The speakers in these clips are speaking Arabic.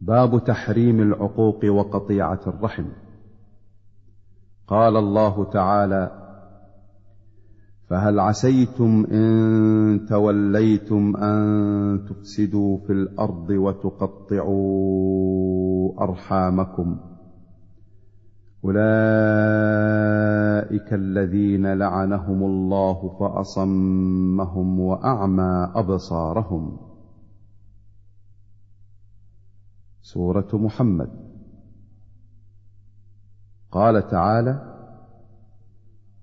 باب تحريم العقوق وقطيعة الرحم. قال الله تعالى فهل عسيتم إن توليتم أن تفسدوا في الأرض وتقطعوا أرحامكم؟ أولئك الذين لعنهم الله فأصمهم وأعمى أبصارهم. سورة محمد. قال تعالى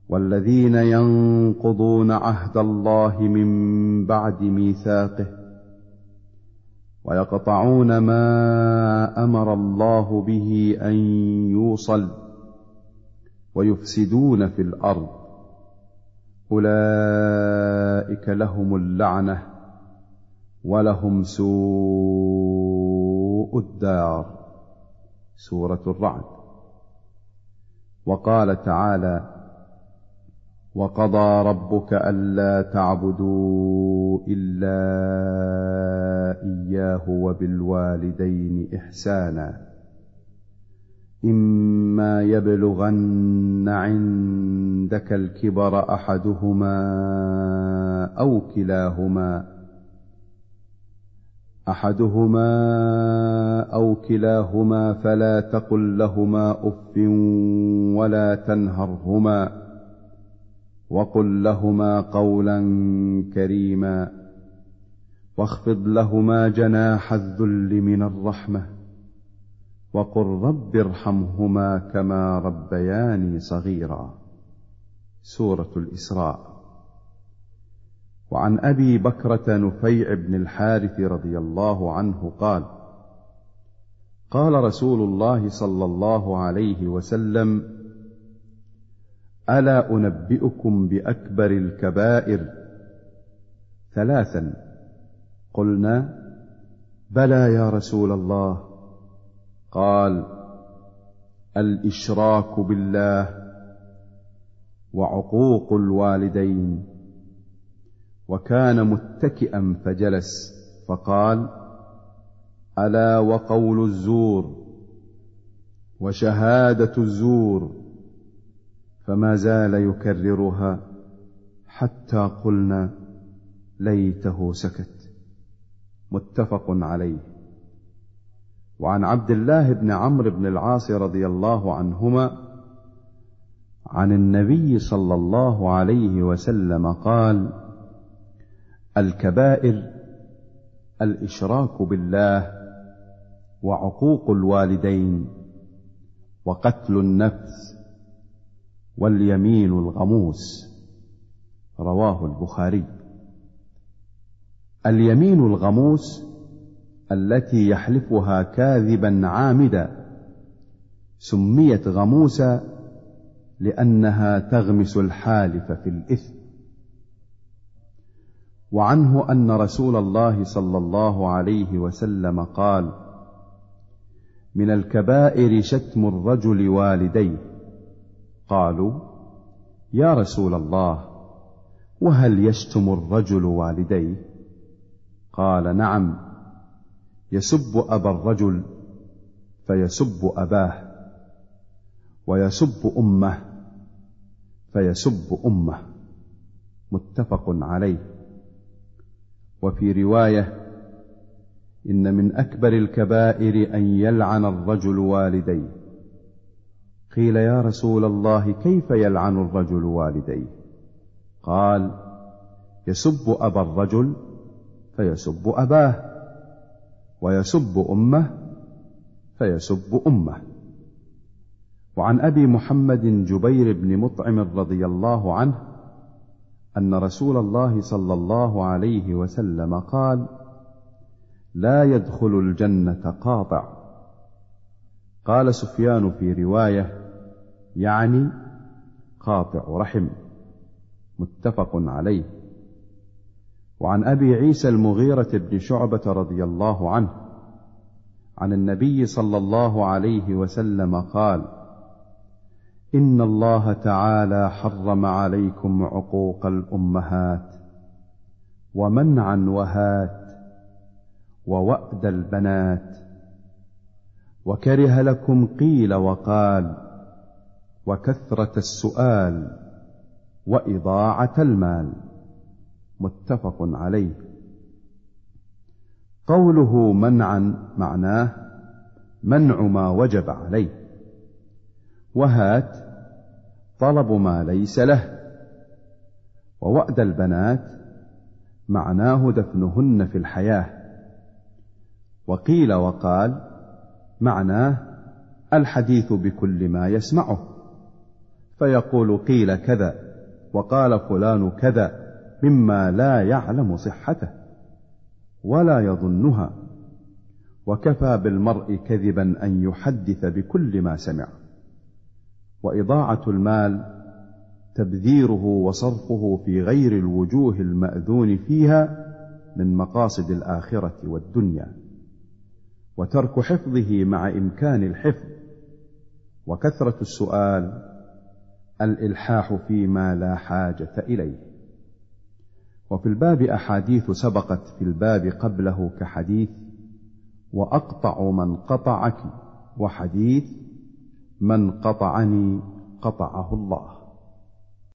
والذين ينقضون عهد الله من بعد ميثاقه ويقطعون ما أمر الله به أن يوصل ويفسدون في الأرض. أولئك لهم اللعنة ولهم سوء الدار سورة الرعد. وقال تعالى وقضى ربك ألا تعبدوا إلا إياه وبالوالدين إحسانا. إما يبلغن عندك الكبر أحدهما أو كلاهما أحدهما أو كلاهما فلا تقل لهما أف ولا تنهرهما وقل لهما قولا كريما واخفض لهما جناح الذل من الرحمة وقل رب ارحمهما كما ربياني صغيرا. سورة الإسراء. وعن أبي بكرة نفيع بن الحارث رضي الله عنه قال قال رسول الله صلى الله عليه وسلم ألا أنبئكم بأكبر الكبائر؟ ثلاثا. قلنا بلى يا رسول الله. قال الإشراك بالله وعقوق الوالدين. وكان متكئا فجلس فقال ألا وقول الزور وشهادة الزور فما زال يكررها حتى قلنا ليته سكت. متفق عليه. وعن عبد الله بن عمرو بن العاص رضي الله عنهما عن النبي صلى الله عليه وسلم قال الكبائر الإشراك بالله وعقوق الوالدين وقتل النفس واليمين الغموس رواه البخاري. اليمين الغموس التي يحلفها كاذبا عامدا سميت غموسا لأنها تغمس الحالف في الإثم. وعنه أن رسول الله صلى الله عليه وسلم قال من الكبائر شتم الرجل والديه. قالوا يا رسول الله وهل يشتم الرجل والديه؟ قال نعم يسب أبا الرجل فيسب أباه ويسب أمه فيسب أمه. متفق عليه. وفي رواية إن من أكبر الكبائر أن يلعن الرجل والديه. قيل يا رسول الله كيف يلعن الرجل والديه؟ قال يسب أبا الرجل فيسب أباه ويسب أمه فيسب أمه. وعن أبي محمد جبير بن مطعم رضي الله عنه أن رسول الله صلى الله عليه وسلم قال لا يدخل الجنة قاطع. قال سفيان في رواية يعني قاطع رحم. متفق عليه. وعن أبي عيسى المغيرة بن شعبة رضي الله عنه عن النبي صلى الله عليه وسلم قال ان الله تعالى حرم عليكم عقوق الامهات ومنعا وهات ووأد البنات وكره لكم قيل وقال وكثرة السؤال وإضاعة المال متفق عليه قوله منعا معناه منع ما وجب عليه وهات طلب ما ليس له. ووأد البنات معناه دفنهن في الحياة. وقيل وقال معناه الحديث بكل ما يسمعه. فيقول قيل كذا وقال فلان كذا مما لا يعلم صحته ولا يظنها. وكفى بالمرء كذبا أن يحدث بكل ما سمع وإضاعة المال تبذيره وصرفه في غير الوجوه المأذون فيها من مقاصد الآخرة والدنيا وترك حفظه مع إمكان الحفظ وكثرة السؤال الإلحاح فيما لا حاجة إليه. وفي الباب أحاديث سبقت في الباب قبله كحديث وأقطع من قطعك وحديث من قطعني قطعه الله.